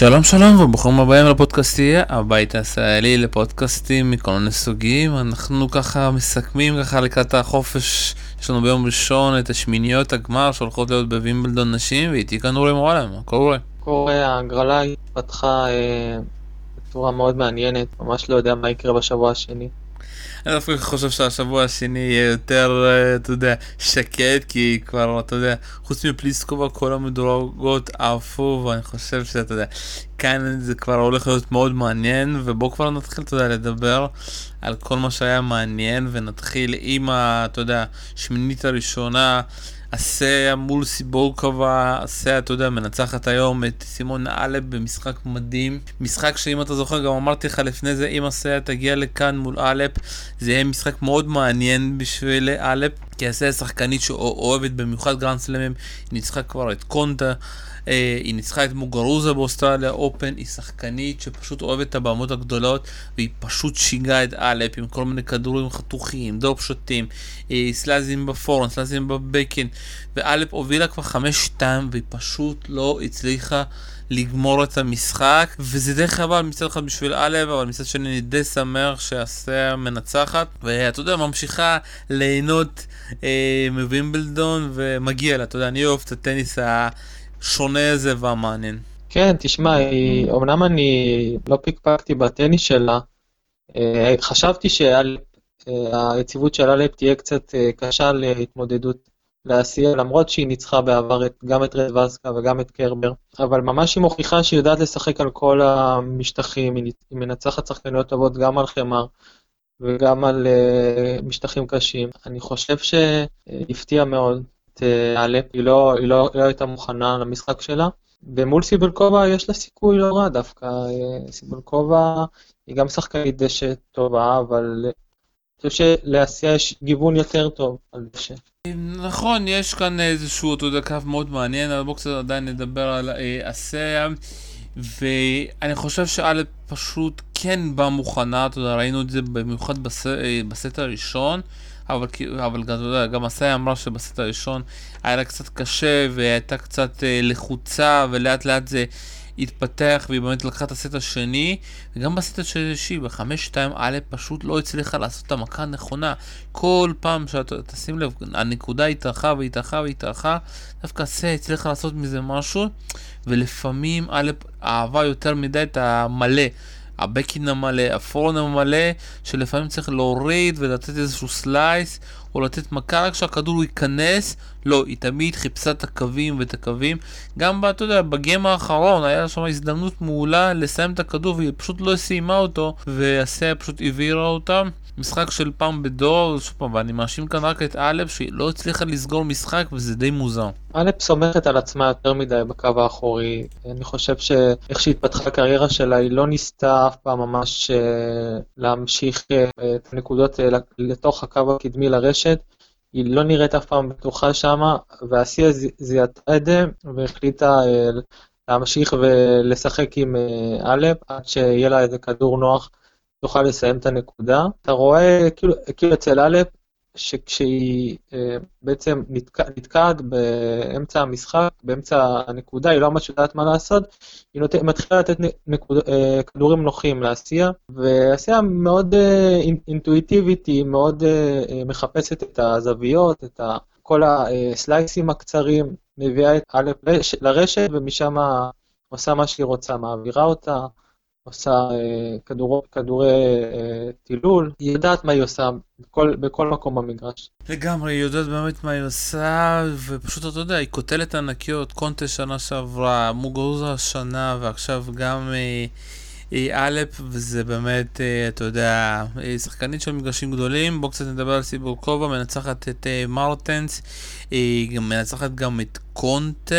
שלום שלום וברוכים הבאים לפודקאסטייה, הבית הישראלי לפודקאסטים מכל מיני סוגים. אנחנו ככה מסכמים ככה לקראת החופש, יש לנו ביום ראשון את השמיניות הגמר שהולכות להיות בווימבלדון נשים, ואיתי כאן אורי מועלם, מה קורה? קורה, ההגרלה התפתחה אה, בצורה מאוד מעניינת, ממש לא יודע מה יקרה בשבוע השני. אני דווקא חושב שהשבוע השני יהיה יותר, אה, אתה יודע, שקט, כי כבר, אתה יודע, חוץ מפליסקובה כל המדורגות עפו, ואני חושב שאתה יודע, כאן זה כבר הולך להיות מאוד מעניין, ובואו כבר נתחיל, אתה יודע, לדבר על כל מה שהיה מעניין, ונתחיל עם, ה, אתה יודע, שמינית הראשונה. עשה מול סיבורקובה, עשה, אתה יודע, מנצחת היום את סימון אלב במשחק מדהים. משחק שאם אתה זוכר, גם אמרתי לך לפני זה, אם עשה תגיע לכאן מול אלפ, זה יהיה משחק מאוד מעניין בשביל אלפ, כי הסיה שחקנית שאוהבת במיוחד גרנד סלמים, היא ניצחה כבר את קונטה. אה, היא ניצחה את מוגרוזה באוסטרליה אופן, היא שחקנית שפשוט אוהבת את הבמות הגדולות והיא פשוט שיגעה את האלפ עם כל מיני כדורים חתוכים, דרופ שוטים, אה, סלייסים בפורהנד, סלייסים בבקהנד והאלפ הובילה כבר חמש שתיים והיא פשוט לא הצליחה לגמור את המשחק וזה די חבל מצד אחד בשביל האלפ אבל מצד שני אני די שמח שהסיה מנצחת ואתה יודע ממשיכה ליהנות אה, מווימבלדון ומגיע לה. אתה יודע אני אוהב את הטניס ה... השונה הזה והמעניין. כן, תשמע, היא, אמנם אני לא פיקפקתי בטניס שלה, אה, חשבתי שהיציבות של אלפ תהיה קצת אה, קשה להתמודדות לעשייה, למרות שהיא ניצחה בעבר גם את רד וסקה וגם את קרבר, אבל ממש היא מוכיחה שהיא יודעת לשחק על כל המשטחים, היא מנצחת שחקניות טובות גם על חמר וגם על uh, משטחים קשים. אני חושב שהפתיע מאוד. אה, אלפ, היא לא, היא לא, לא הייתה מוכנה למשחק שלה. ומול סיבולקובה יש לה סיכוי לא רע דווקא. אה, סיבולקובה היא גם שחקנית דשא טובה, אבל אני חושב שלעשייה יש גיוון יותר טוב על דשא. נכון, יש כאן איזשהו, יודע, קו מאוד מעניין, אבל בואו קצת עדיין נדבר על עשייה. אה, ואני חושב שא' פשוט כן באה מוכנה, אתה יודע, ראינו את זה במיוחד בסט הראשון. אבל, אבל אתה יודע, גם אסאי אמרה שבסט הראשון היה לה קצת קשה והייתה קצת אה, לחוצה ולאט לאט זה התפתח והיא באמת לקחה את הסט השני. וגם בסט השלישי בחמש שתיים א' פשוט לא הצליחה לעשות את המכה הנכונה. כל פעם שאתה תשים לב הנקודה התארכה והתארכה והתארכה דווקא סה הצליחה לעשות מזה משהו ולפעמים א' אהבה יותר מדי את המלא הבקהנד המלא, הפורהנד המלא, שלפעמים צריך להוריד ולתת איזשהו סלייס, או לתת מכה רק שהכדור ייכנס. לא, היא תמיד חיפשה את הקווים ואת הקווים. גם, אתה יודע, ב game האחרון היה שם הזדמנות מעולה לסיים את הכדור והיא פשוט לא סיימה אותו, והסיה פשוט העבירה אותם. משחק של פעם בדור, שוב פעם, ואני מאשים כאן רק את האלפ שהיא לא הצליחה לסגור משחק וזה די מוזר. האלפ סומכת על עצמה יותר מדי בקו האחורי. אני חושב שאיך שהתפתחה הקריירה שלה, היא לא ניסתה אף פעם ממש אה, להמשיך אה, את הנקודות אה, לתוך הקו הקדמי לרשת. היא לא נראית אף פעם בטוחה שמה, והשיא זיהתה את זה והחליטה להמשיך ולשחק עם אלף עד שיהיה לה איזה כדור נוח תוכל לסיים את הנקודה. אתה רואה, כאילו, כאילו אצל א', שכשהיא אה, בעצם נתקע, נתקעת באמצע המשחק, באמצע הנקודה, היא לא ממש יודעת מה לעשות, היא נות... מתחילה לתת נקוד, אה, כדורים נוחים לעשייה, ועשייה מאוד אה, אינטואיטיבית, היא מאוד מחפשת את הזוויות, את ה, כל הסלייסים הקצרים, מביאה את א' לרשת, ומשם עושה מה שהיא רוצה, מעבירה אותה. עושה אה, כדור, כדורי אה, טילול, היא יודעת מה היא עושה בכל, בכל מקום במגרש. לגמרי, היא יודעת באמת מה היא עושה, ופשוט אתה יודע, היא קוטלת ענקיות, קונטה שנה שעברה, מוגרוזה השנה, ועכשיו גם אה, אלפ, וזה באמת, אתה יודע, שחקנית של מגרשים גדולים. בואו קצת נדבר על סיבורקובה, מנצחת את מרטנס, היא מנצחת גם את קונטה.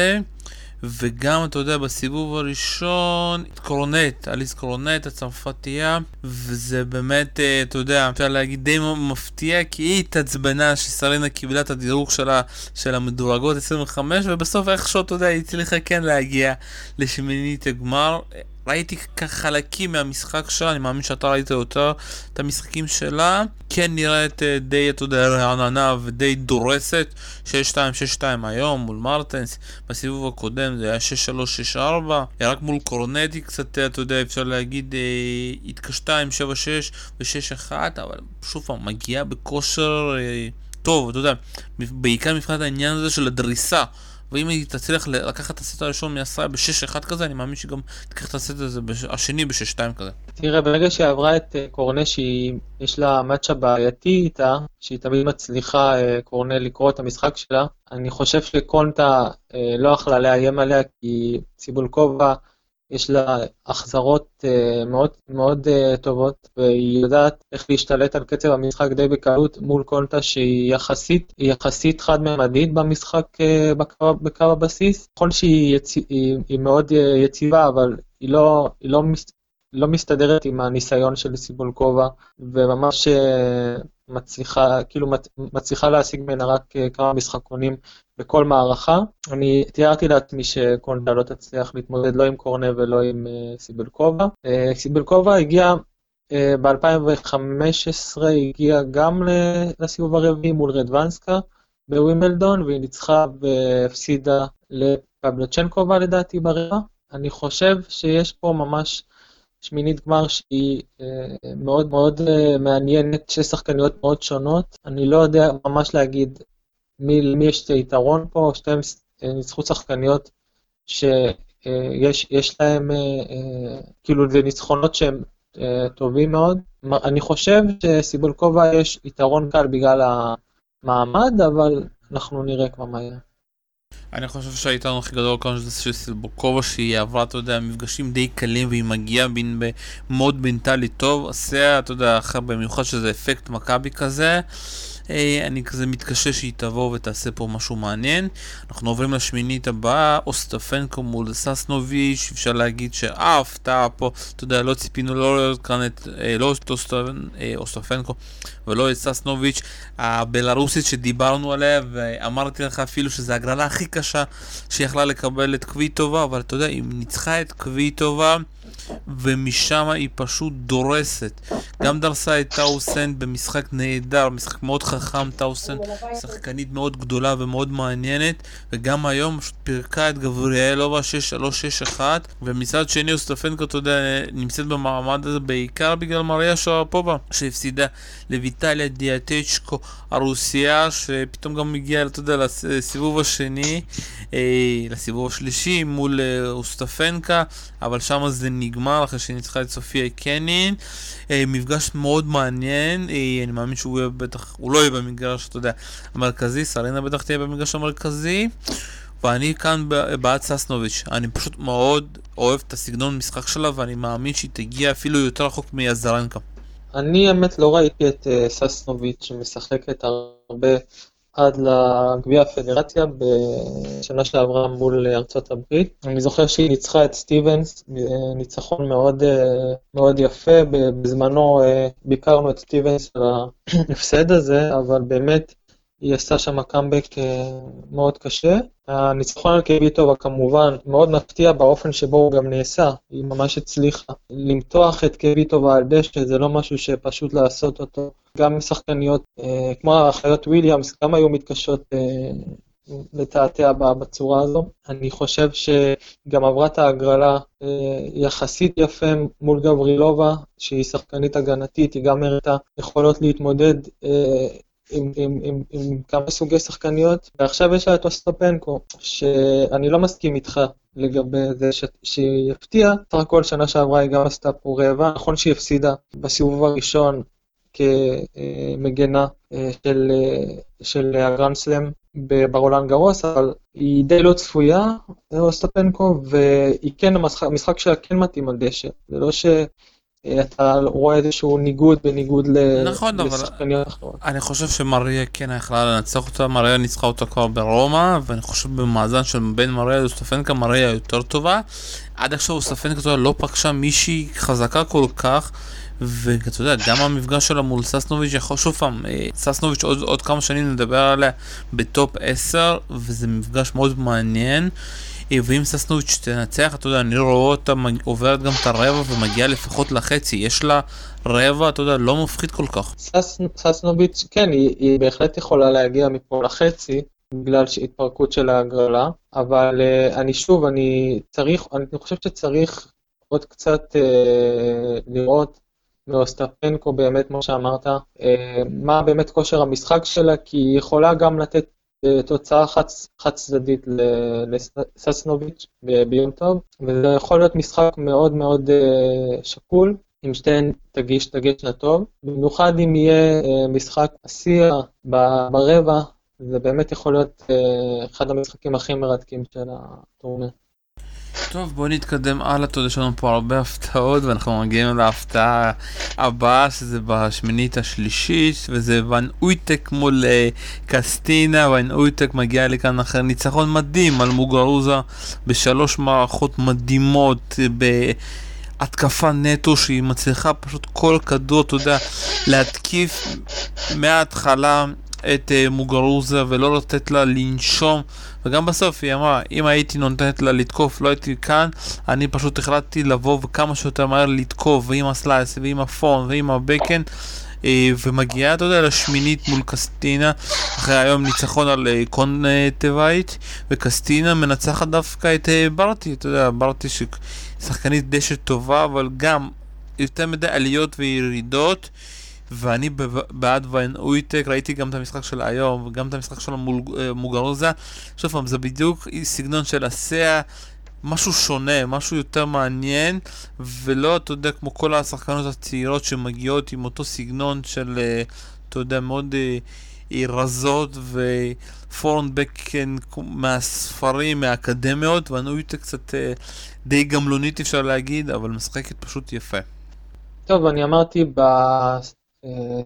וגם, אתה יודע, בסיבוב הראשון, קורונט, אליס קורונט, הצרפתייה, וזה באמת, אה, אתה יודע, אפשר להגיד די מפתיע, כי היא התעצבנה שסרינה קיבלה את הדירוג שלה, של המדורגות 25, ובסוף איכשהו, אתה יודע, היא הצליחה כן להגיע לשמינית הגמר. ראיתי חלקים מהמשחק שלה, אני מאמין שאתה ראית יותר את המשחקים שלה. כן נראית אה, די, אתה יודע, רעננה ודי דורסת. 6-2, 6-2 היום מול מרטנס. בסיבוב הקודם זה היה 6-3, 6-4. רק מול קורנטי קצת, אה, אתה יודע, אפשר להגיד, אה, התקשתה עם 7-6 ו-6-1, אבל שוב פעם, מגיעה בכושר טוב, אתה יודע, בעיקר מבחינת העניין הזה של הדריסה. ואם היא תצליח לקחת את הסט הראשון מעשרה ב-6-1 כזה, אני מאמין שגם תיקח את הסט הזה השני ב-6-2 כזה. תראה, ברגע שהיא עברה את אה, קורנה, שיש לה מאצ'ה בעייתי איתה, שהיא תמיד מצליחה, אה, קורנה, לקרוא את המשחק שלה, אני חושב שקונטה אה, לא יכלה לאיים עליה, כי ציבולקובה יש לה החזרות uh, מאוד מאוד uh, טובות, והיא יודעת איך להשתלט על קצב המשחק די בקלות מול קונטה שהיא יחסית, יחסית חד-ממדית במשחק uh, בקו, בקו הבסיס. נכון שהיא יצ... היא, היא מאוד יציבה, אבל היא לא, היא לא. לא מסתדרת עם הניסיון של סיבולקובה, וממש uh, מצליחה, כאילו מצליחה להשיג ממנה רק uh, כמה משחקונים בכל מערכה. אני תיארתי לעצמי שקונדה לא תצליח להתמודד לא עם קורנה ולא עם סיבלקובה. Uh, סיבלקובה הגיעה uh, ב-2015, הגיעה גם לסיבוב הרביעי מול רדוונסקה בווימלדון, והיא ניצחה והפסידה לפבלצ'נקובה לדעתי ברבע. אני חושב שיש פה ממש שמינית גמר שהיא אה, מאוד מאוד אה, מעניינת, שש שחקניות מאוד שונות. אני לא יודע ממש להגיד מי, למי יש את היתרון פה, שתיהן אה, ניצחו שחקניות שיש להן, כאילו זה ניצחונות שהן טובים מאוד. אני חושב שסיבולקובה יש יתרון קל בגלל המעמד, אבל אנחנו נראה כבר מה יהיה. אני חושב שהיתרון הכי גדול כאן זה של סילבוקובה שהיא עברה, אתה יודע, מפגשים די קלים והיא מגיעה בין במוד מנטלי טוב, עושה, אתה יודע, במיוחד שזה אפקט מכבי כזה. אה, אני כזה מתקשה שהיא תבוא ותעשה פה משהו מעניין. אנחנו עוברים לשמינית הבאה, אוסטפנקו מול ססנוביץ', אפשר להגיד שאף הפתעה פה, אתה יודע, לא ציפינו לא לראות כאן את, אה, לא את אה, אוסטפנקו ולא את ססנוביץ', הבלארוסית שדיברנו עליה, ואמרתי לך אפילו שזו הגרלה הכי קשה שיכלה לקבל את קוויטובה, אבל אתה יודע, היא ניצחה את קוויטובה. ומשם היא פשוט דורסת. גם דרסה את טאוסן במשחק נהדר, משחק מאוד חכם, טאוסן שחקנית מאוד גדולה ומאוד מעניינת, וגם היום פשוט פירקה את גבריאלובה 6-3-6-1, ומצד שני אוסטפנקו, אתה יודע, נמצאת במעמד הזה בעיקר בגלל מריה שרפובה, שהפסידה לויטליה דיאטצ'קו הרוסיה, שפתאום גם הגיעה, אתה יודע, לסיבוב השני, אה, לסיבוב השלישי מול אה, אוסטפנקה, אבל שם זה נגמר אחרי שניצחה את סופיה קנין. אה, מפגש מאוד מעניין, אני מאמין שהוא יהיה בטח, הוא לא יהיה במגרש, אתה יודע, המרכזי, סרינה בטח תהיה במגרש המרכזי. ואני כאן בעד ססנוביץ', אני פשוט מאוד אוהב את הסגנון משחק שלה ואני מאמין שהיא תגיע אפילו יותר רחוק מיזרנקה. אני האמת לא ראיתי את uh, ססנוביץ' שמשחקת הרבה עד לגביע הפדרציה בשנה שעברה מול ארצות הברית. אני זוכר שהיא ניצחה את סטיבנס, ניצחון מאוד, מאוד יפה, בזמנו ביקרנו את סטיבנס על ההפסד הזה, אבל באמת היא עשתה שם קאמבק מאוד קשה. הניצחון על קוויטובה כמובן מאוד מפתיע באופן שבו הוא גם נעשה, היא ממש הצליחה. למתוח את קוויטובה על דשא זה לא משהו שפשוט לעשות אותו. גם שחקניות אה, כמו האחיות וויליאמס גם היו מתקשות אה, לתעתע בצורה הזו. אני חושב שגם עברה את ההגרלה אה, יחסית יפה מול גברילובה, שהיא שחקנית הגנתית, היא גם הראתה יכולות להתמודד אה, עם, עם, עם, עם כמה סוגי שחקניות, ועכשיו יש לה את אוסטרפנקו, שאני לא מסכים איתך לגבי זה ש... שהיא הפתיעה, סך הכל שנה שעברה היא גם עשתה פה רעבה, נכון שהיא הפסידה בסיבוב הראשון כמגנה אה, של, אה, של הגרנד סלאם ברולאן גארוס, אבל היא די לא צפויה, אוסטפנקו, והיא כן, המשחק שלה כן מתאים על דשא, זה לא ש... אתה רואה איזשהו ניגוד בניגוד נכון, לשחקניות אחרות. אני חושב שמריה כן יכלה לנצח אותה, מריה ניצחה אותה כבר ברומא, ואני חושב במאזן של בין מריה לאוסטפנקו, מריה יותר טובה. עד עכשיו אוסטפנקו לא פגשה מישהי חזקה כל כך. ואתה יודע, גם המפגש שלה מול ססנוביץ' יכול, שוב פעם, אה, ססנוביץ' עוד, עוד כמה שנים נדבר עליה בטופ 10, וזה מפגש מאוד מעניין. ואם ססנוביץ' תנצח, אתה יודע, אני רואה אותה עוברת גם את הרבע ומגיעה לפחות לחצי, יש לה רבע, אתה יודע, לא מפחיד כל כך. סס, ססנוביץ', כן, היא, היא בהחלט יכולה להגיע מפה לחצי, בגלל התפרקות של ההגרלה, אבל uh, אני שוב, אני צריך, אני חושב שצריך עוד קצת uh, לראות מאוסטפנקו באמת, כמו שאמרת, uh, מה באמת כושר המשחק שלה, כי היא יכולה גם לתת תוצאה חד, צדדית לססנוביץ' ביום טוב, וזה יכול להיות משחק מאוד מאוד uh, שקול. אם שתיהן תגיש, תגישנה טוב, במיוחד אם יהיה uh, משחק השיא ברבע זה באמת יכול להיות אה, אחד המשחקים הכי מרתקים של הטורניר. טוב, בוא נתקדם הלאה, אתה יודע שיש לנו פה הרבה הפתעות ואנחנו מגיעים להפתעה הבאה שזה בשמינית השלישית וזה ון אויטק מול אה, קסטינה, ון אויטק מגיע לכאן אחרי ניצחון מדהים על מוגרוזה בשלוש מערכות מדהימות בהתקפה נטו שהיא מצליחה פשוט כל כדור, אתה יודע, להתקיף מההתחלה את uh, מוגרוזה ולא לתת לה לנשום. וגם בסוף היא אמרה אם הייתי נותנת לה לתקוף לא הייתי כאן. אני פשוט החלטתי לבוא וכמה שיותר מהר לתקוף ועם הסלייס ועם הפון ועם הבקן. uh, ומגיעה אתה יודע לשמינית מול קסטינה אחרי היום ניצחון על uh, טבעית וקסטינה מנצחת דווקא את ברטי. אתה יודע ברטי שחקנית דשא טובה אבל גם יותר מדי עליות וירידות ואני בעד ויין אויטק, ראיתי גם את המשחק של היום, וגם את המשחק של המוגרוזה. אה, שוב פעם, זה בדיוק סגנון של הסאה, משהו שונה, משהו יותר מעניין, ולא, אתה יודע, כמו כל השחקנות הצעירות שמגיעות עם אותו סגנון של, אה, אתה יודע, מאוד אה, רזות ופורנבקן מהספרים, מהאקדמיות, אויטק קצת די גמלונית אפשר להגיד, אבל משחקת פשוט יפה. טוב, אני אמרתי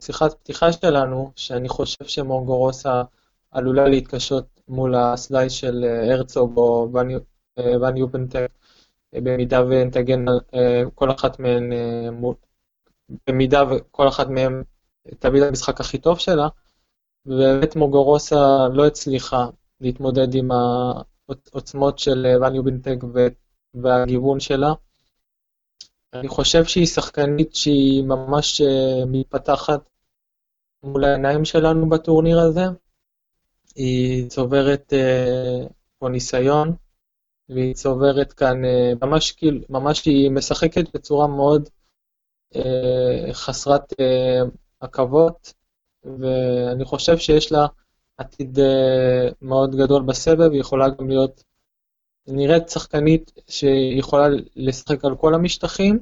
שיחת פתיחה שלנו, שאני חושב שמורגורוסה עלולה להתקשות מול הסלייס של אה, הרצוג או יופנטק, אה, במידה והן תגן אה, כל אחת מהן, במידה וכל אחת מהן תביא את המשחק הכי טוב שלה, ובאמת מורגורוסה לא הצליחה להתמודד עם העוצמות של ואן יובנטק והגיוון שלה. אני חושב שהיא שחקנית שהיא ממש uh, מתפתחת מול העיניים שלנו בטורניר הזה. היא צוברת uh, פה ניסיון, והיא צוברת כאן, uh, ממש כאילו, ממש היא משחקת בצורה מאוד uh, חסרת uh, עכבות, ואני חושב שיש לה עתיד uh, מאוד גדול בסבב, היא יכולה גם להיות נראית שחקנית שיכולה לשחק על כל המשטחים,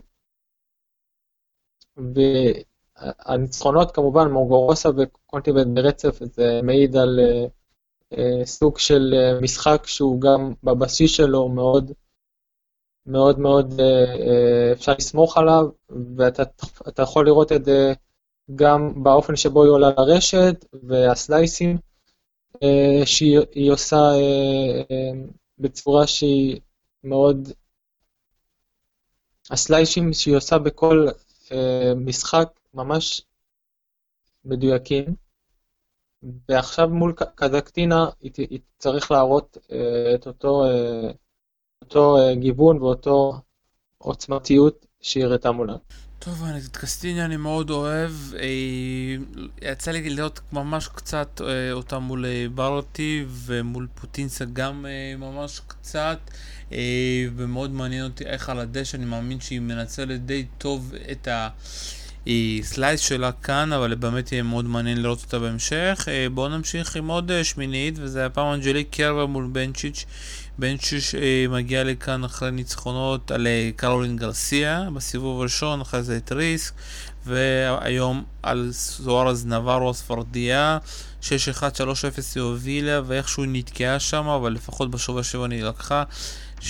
והניצחונות כמובן, מורגורוסה וקונטיבנט ברצף, זה מעיד על uh, uh, סוג של uh, משחק שהוא גם בבסיס שלו מאוד מאוד מאוד אפשר לסמוך עליו, ואתה יכול לראות את זה גם באופן שבו היא עולה לרשת, והסלייסים שהיא עושה בצורה שהיא מאוד... הסליישים שהיא עושה בכל uh, משחק ממש מדויקים, ועכשיו מול קזקטינה היא, היא צריך להראות uh, את אותו, uh, אותו uh, גיוון ואותו עוצמתיות שהיא הראתה מולה. טוב, את קסטיניה אני מאוד אוהב. אה, יצא לי לראות ממש קצת אה, אותה מול אה, ברטי ומול פוטינסה גם ממש קצת. ומאוד מעניין אותי איך על הדשא, אני מאמין שהיא מנצלת די טוב את הסלייס שלה כאן, אבל באמת יהיה מאוד מעניין לראות אותה בהמשך. בואו נמשיך עם עוד שמינית, וזה הפעם אנג'ליק קרבר מול בנצ'יץ'. בנצ'יץ' אה, מגיע לכאן אחרי ניצחונות על אה, קרולין גרסיה בסיבוב הראשון, אחרי זה את ריסק, והיום על סוארס נבארו הספרדיה, 6-1-3-0 היא הובילה, ואיכשהו נתקעה שם, אבל לפחות בשבוע השבוע היא לקחה. 7-6-7-3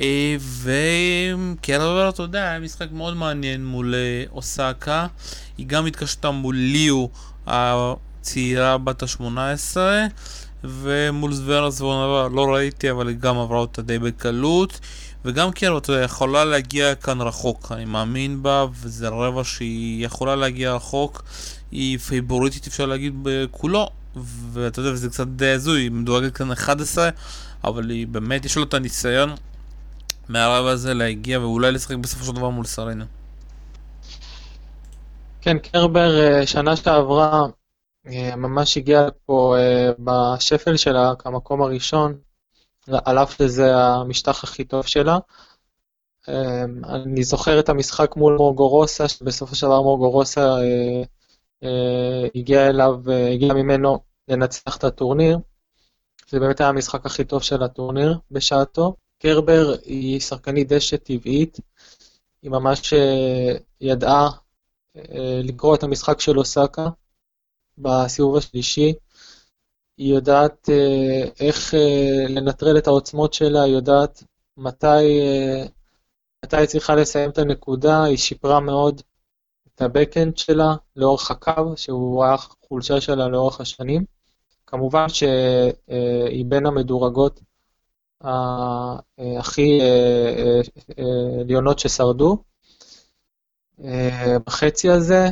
אה, וקרבר, אתה יודע, היה משחק מאוד מעניין מול אוסקה. היא גם התקשתה מול ליו הצעירה בת ה-18 ומול זוורה זוונבה לא ראיתי, אבל היא גם עברה אותה די בקלות. וגם כן, אתה יודע, יכולה להגיע כאן רחוק, אני מאמין בה, וזה רבע שהיא יכולה להגיע רחוק. היא פייבוריטית, אפשר להגיד, בכולו. ואתה יודע, זה קצת די הזוי, היא מדורגת כאן 11, אבל היא באמת, יש לו את הניסיון מהרב הזה להגיע ואולי לשחק בסופו של דבר מול סרינה. כן, קרבר אה, שנה שעברה ממש הגיע פה אה, בשפל שלה כמקום הראשון, על אף שזה המשטח הכי טוב שלה. אני זוכר את המשחק מול מורגורוסה, שבסופו של דבר מורגורוסה הגיע אליו, הגיע ממנו לנצח את הטורניר. זה באמת היה המשחק הכי טוב של הטורניר בשעתו. קרבר היא שחקנית דשא טבעית, היא ממש ידעה אה, לקרוא את המשחק של אוסקה בסיבוב השלישי. היא יודעת אה, איך אה, לנטרל את העוצמות שלה, היא יודעת מתי, מתי היא צריכה לסיים את הנקודה, היא שיפרה מאוד את הבקאנד שלה לאורך הקו, שהוא היה חולשה שלה לאורך השנים. כמובן שהיא בין המדורגות הכי עליונות ששרדו. אה, בחצי הזה,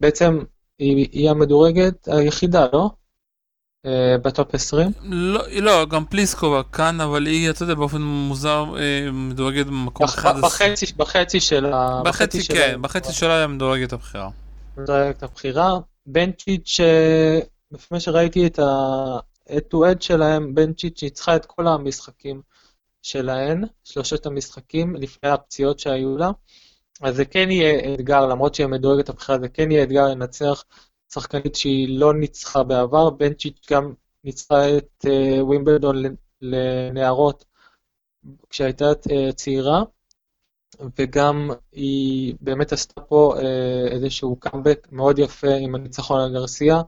בעצם היא, היא המדורגת היחידה, לא? אה, בטופ 20? לא, לא, גם פליסקובה כאן, אבל היא, אתה יודע, באופן מוזר אה, מדורגת במקום אחד. בחצי, בחצי שלה. בחצי, בחצי כן, שלה. בחצי שלה היא המדורגת הבכירה. מדורגת הבכירה. בנצ'יץ', לפני שראיתי את ה-head to head שלהם, בנצ'יץ' ניצחה את כל המשחקים שלהן, שלושת המשחקים, לפני הפציעות שהיו לה. אז זה כן יהיה אתגר, למרות שהיא מדורגת הבחירה, זה כן יהיה אתגר לנצח שחקנית שהיא לא ניצחה בעבר. בנצ'יץ' גם ניצחה את uh, ווימבלדון לנערות כשהייתה uh, צעירה, וגם היא באמת עשתה פה uh, איזשהו קאמבק מאוד יפה עם הניצחון על גרסיה,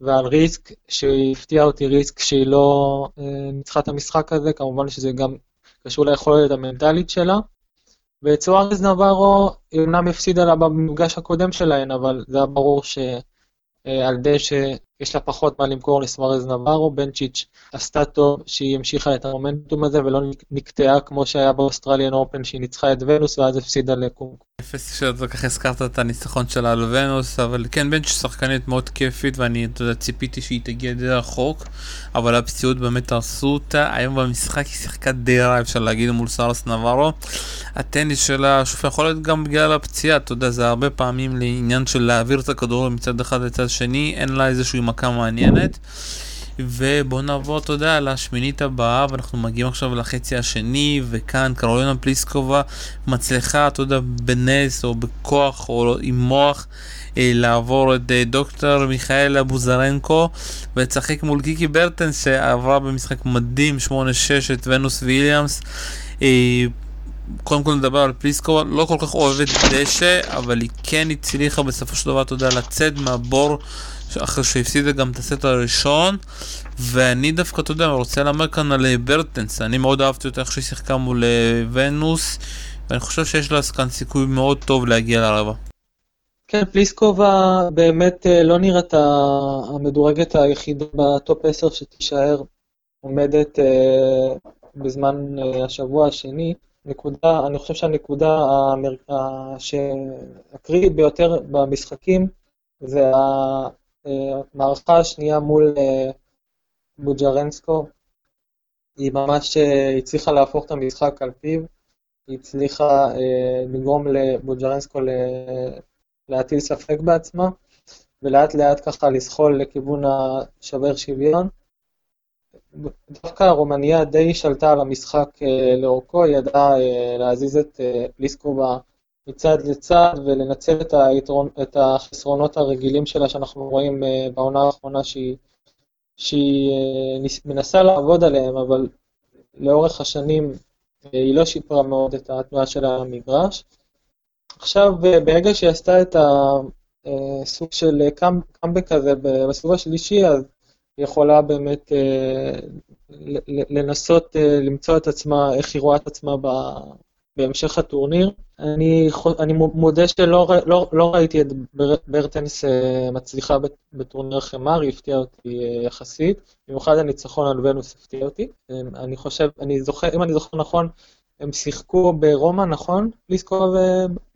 ועל ריסק, שהפתיע אותי ריסק שהיא לא uh, ניצחה את המשחק הזה, כמובן שזה גם קשור ליכולת המנטלית שלה. וצוארז נברו, אמנם הפסידה לה במפגש הקודם שלהן, אבל זה היה ברור שעל די שיש לה פחות מה למכור לסוארס נבארו, בנצ'יץ' עשתה טוב שהיא המשיכה את המומנטום הזה ולא נקטעה כמו שהיה באוסטרליאן אופן שהיא ניצחה את ונוס ואז הפסידה לקומקום. אפס שאתה ככה הזכרת את הניצחון שלה על ונוס, אבל כן בנצ'יץ' שחקנית מאוד כיפית ואני יודע, ציפיתי שהיא תגיע די רחוק, אבל הפציעות באמת הרסו אותה, היום במשחק היא שיחקה די רע אפשר להגיד מול סוארס נבארו. הטניס שלה, שוב יכול להיות גם בגלל הפציעה, אתה יודע, זה הרבה פעמים לעניין של להעביר את הכדור מצד אחד לצד שני, אין לה איזושהי מכה מעניינת. ובואו נעבור, אתה יודע, לשמינית הבאה, ואנחנו מגיעים עכשיו לחצי השני, וכאן קרולינה פליסקובה מצליחה, אתה יודע, בנס או בכוח או עם מוח. אה, לעבור את אה, דוקטור מיכאל אבוזרנקו ולשחק מול קיקי ברטנס שעברה במשחק מדהים 8-6 את ונוס ויליאמס. אה, קודם כל נדבר על פליסקו, לא כל כך אוהבת דשא, אבל היא כן הצליחה בסופו של דבר, אתה יודע, לצאת מהבור אחרי שהפסידה גם את הסט הראשון, ואני דווקא, אתה יודע, רוצה להמר כאן על ברטנס, אני מאוד אהבתי אותה איך שהיא שיחקה מול אה, ונוס, ואני חושב שיש לה כאן סיכוי מאוד טוב להגיע לרבע. כן, פליסקובה באמת אה, לא נראית המדורגת היחידה בטופ 10 שתישאר עומדת אה, בזמן השבוע השני. נקודה, אני חושב שהנקודה המר... הקריטית ביותר במשחקים זה המערכה השנייה מול אה, בוג'רנסקו. היא ממש אה, הצליחה להפוך את המשחק על פיו, היא הצליחה אה, לגרום לבוג'רנסקו להטיל ספק בעצמה, ולאט לאט ככה לסחול לכיוון השובר שוויון. דווקא הרומניה די שלטה על המשחק לאורכו, היא ידעה להזיז את ליסקובה מצד לצד ולנצל את, היתרון, את החסרונות הרגילים שלה שאנחנו רואים בעונה האחרונה שהיא, שהיא מנסה לעבוד עליהם, אבל לאורך השנים היא לא שיפרה מאוד את התנועה על המגרש. עכשיו, ברגע שהיא עשתה את הסוג של קאמבק הזה בסיבוב השלישי, אז היא יכולה באמת אה, לנסות אה, למצוא את עצמה, איך היא רואה את עצמה בהמשך הטורניר. אני, אני מודה שלא לא, לא ראיתי את ברטנס אה, מצליחה בטורניר חמר, היא הפתיעה אותי יחסית, במיוחד הניצחון על ונוס הפתיע אותי. אני חושב, אני זוכר, אם אני זוכר נכון, הם שיחקו ברומא, נכון? ליסקו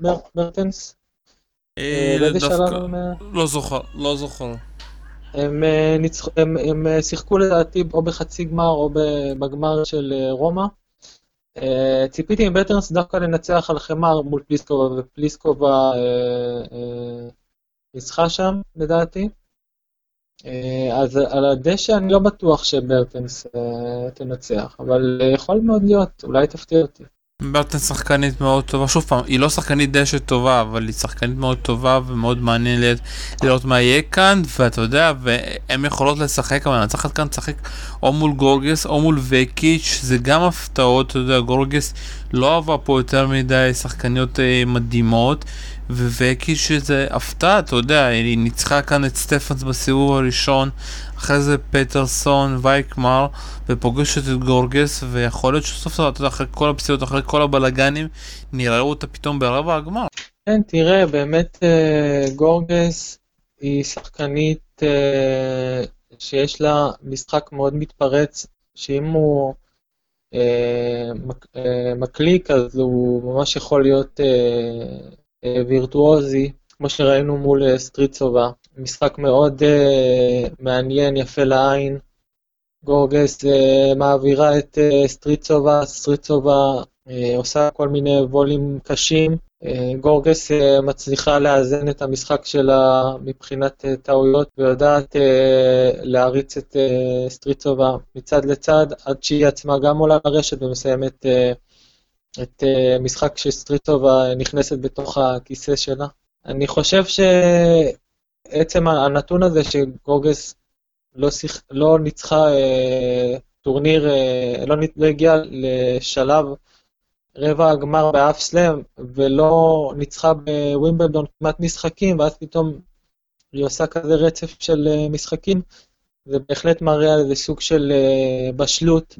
וברטנס? דווקא, לא זוכר, לא זוכר. הם, אה, ניצח, הם, הם אה, שיחקו לדעתי או בחצי גמר או בגמר של אה, רומא. ציפיתי מבטרנס דווקא לנצח על חמר מול פליסקובה, ופליסקובה ניצחה שם לדעתי. אז על הדשא אני לא בטוח שברטנס תנצח, אבל יכול מאוד להיות, אולי תפתיע אותי. ברטן שחקנית מאוד טובה, שוב פעם, היא לא שחקנית דשא טובה, אבל היא שחקנית מאוד טובה ומאוד מעניין לראות, מה יהיה כאן, ואתה יודע, והן יכולות לשחק, אבל הנצחת כאן לשחק או מול גורגס או מול וקיץ', זה גם הפתעות, אתה יודע, גורגס לא אהבה פה יותר מדי שחקניות אה, מדהימות, ווקיץ' זה הפתעה, אתה יודע, היא ניצחה כאן את סטפנס בסיבוב הראשון, אחרי זה פטרסון, וייקמר, ופוגשת את גורגס, ויכול להיות שסוף סוף, אתה יודע, אחרי כל הפציעות, אחרי כל הבלאגנים, נראה אותה פתאום ברבע הגמר. כן, תראה, באמת אה, גורגס היא שחקנית אה, שיש לה משחק מאוד מתפרץ, שאם הוא אה, מקליק, אז הוא ממש יכול להיות וירטואוזי, כמו שראינו מול סטריצובה. משחק מאוד uh, מעניין, יפה לעין. גורגס מעבירה את סטריצובה, סטריצובה עושה כל מיני וולים קשים. גורגס מצליחה לאזן את המשחק שלה מבחינת טעויות ויודעת להריץ את סטריצובה מצד לצד עד שהיא עצמה גם עולה לרשת ומסיימת את uh, משחק שסטריצובה נכנסת בתוך הכיסא שלה. אני חושב ש... עצם הנתון הזה שגוגס לא, שיח, לא ניצחה אה, טורניר, אה, לא, לא הגיעה לשלב רבע הגמר באף סלאם, ולא ניצחה בווימבלדון כמעט משחקים, ואז פתאום היא עושה כזה רצף של אה, משחקים, זה בהחלט מראה על איזה סוג של אה, בשלות.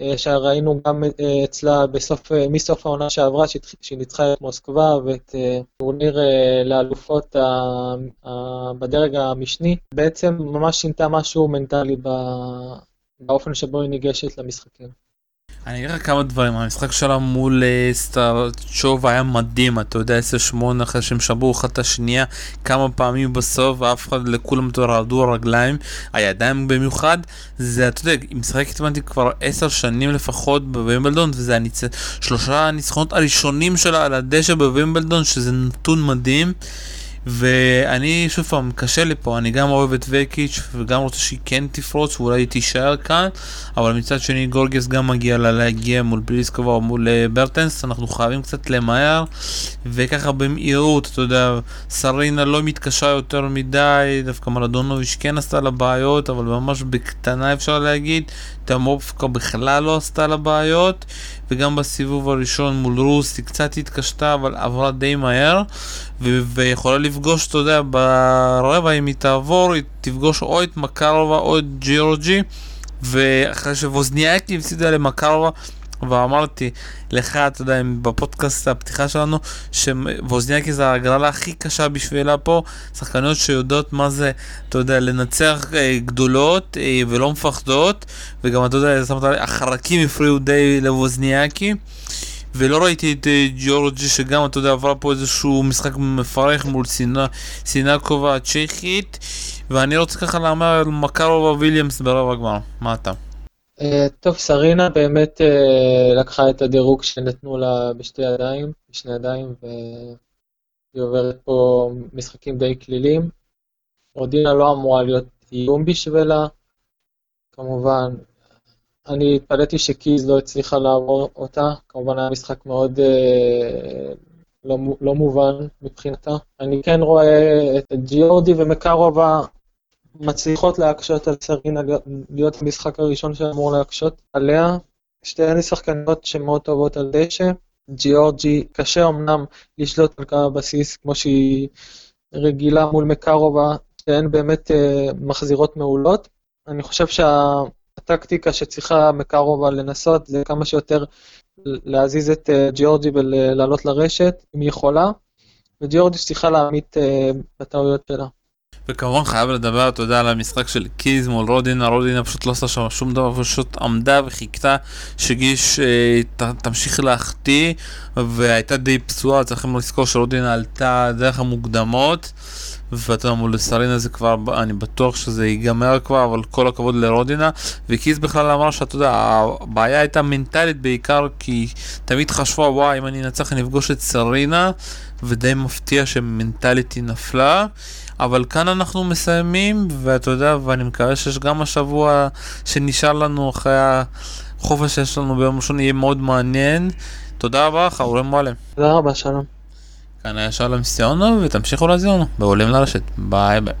אה, שראינו גם אה, אצלה בסוף, אה, מסוף העונה שעברה, שהיא ניצחה את מוסקבה ואת טורניר לאלופות בדרג המשני, בעצם ממש שינתה משהו מנטלי באופן שבו היא ניגשת למשחקים. אני אגיד לך כמה דברים, המשחק שלה מול uh, סטארצ'וב היה מדהים, אתה יודע, 10-8 אחרי שהם שברו אחת את השנייה כמה פעמים בסוף, ואף אחד, לכולם רעדו הרגליים, הידיים במיוחד, זה, אתה יודע, היא משחקת איתי כבר 10 שנים לפחות בווימבלדון, וזה הניצ... שלושה הניצחונות הראשונים שלה על הדשא בווימבלדון, שזה נתון מדהים. ואני שוב פעם קשה לי פה אני גם אוהב את וקיץ' וגם רוצה שהיא כן תפרוץ ואולי תישאר כאן אבל מצד שני גורגס גם מגיע לה להגיע מול בליסקובה או מול אה, ברטנס אנחנו חייבים קצת למהר וככה במהירות אתה יודע סרינה לא מתקשה יותר מדי דווקא מלדונוביץ' כן עשתה לה בעיות אבל ממש בקטנה אפשר להגיד תמופקה בכלל לא עשתה לה בעיות וגם בסיבוב הראשון מול רוס היא קצת התקשתה אבל עברה די מהר ו- ויכולה לפגוש, אתה יודע, ברבע אם היא תעבור, היא תפגוש או את מקרבה או את ג'יורג'י ואחרי שווזניאקי הפסידה למקרבה ואמרתי לך, אתה יודע, בפודקאסט הפתיחה שלנו, שווזניאקי זה ההגרלה הכי קשה בשבילה פה, שחקניות שיודעות מה זה, אתה יודע, לנצח אה, גדולות אה, ולא מפחדות, וגם אתה יודע, החרקים הפריעו די לווזניאקי. ולא ראיתי את אה, ג'ורג'י שגם, אתה יודע, עברה פה איזשהו משחק מפרך מול סינקובה הצ'כית, ואני רוצה ככה להמר על מקרובה וויליאמס ברבע הגמר. מה אתה? אה, טוב, סרינה באמת אה, לקחה את הדירוג שנתנו לה בשתי ידיים, בשני ידיים, והיא עוברת פה משחקים די כלילים. רודינה לא אמורה להיות איום בשבילה, כמובן, אני התפלאתי שקיז לא הצליחה לעבור אותה, כמובן היה משחק מאוד אה, לא, לא מובן מבחינתה. אני כן רואה את ג'יורדי ומקרובה מצליחות להקשות על סרינה להיות המשחק הראשון שאמור להקשות עליה. שתיהן שחקניות שמאוד טובות על דשא. ג'יורג'י קשה אמנם לשלוט על קו הבסיס כמו שהיא רגילה מול מקרובה, שהן באמת אה, מחזירות מעולות. אני חושב שה... הטקטיקה שצריכה מקרובה לנסות זה כמה שיותר להזיז את אה, ג'יורג'י ולעלות לרשת, אם היא יכולה, וג'יורג'י צריכה להעמיד אה, בטעויות שלה. וכמובן חייב לדבר, אתה יודע, על המשחק של קיז מול רודינה, רודינה פשוט לא עושה שם שום דבר, פשוט עמדה וחיכתה שגיש אה, ת, תמשיך להחטיא, והייתה די פצועה, צריכים לזכור שרודינה עלתה דרך המוקדמות. ואתה יודע, מול סרינה זה כבר, אני בטוח שזה ייגמר כבר, אבל כל הכבוד לרודינה. וקיס בכלל אמר שאתה יודע, הבעיה הייתה מנטלית בעיקר, כי תמיד חשבו, וואי, אם אני אנצח אני אפגוש את סרינה, ודי מפתיע שמנטלית היא נפלה. אבל כאן אנחנו מסיימים, ואתה יודע, ואני מקווה שיש גם השבוע שנשאר לנו אחרי החופש שיש לנו ביום ראשון, יהיה מאוד מעניין. תודה רבה לך, אורן מועלם. תודה רבה, שלום. כאן היה שלום סיונו, ותמשיכו להזיע לנו בעולים לרשת. ביי ביי.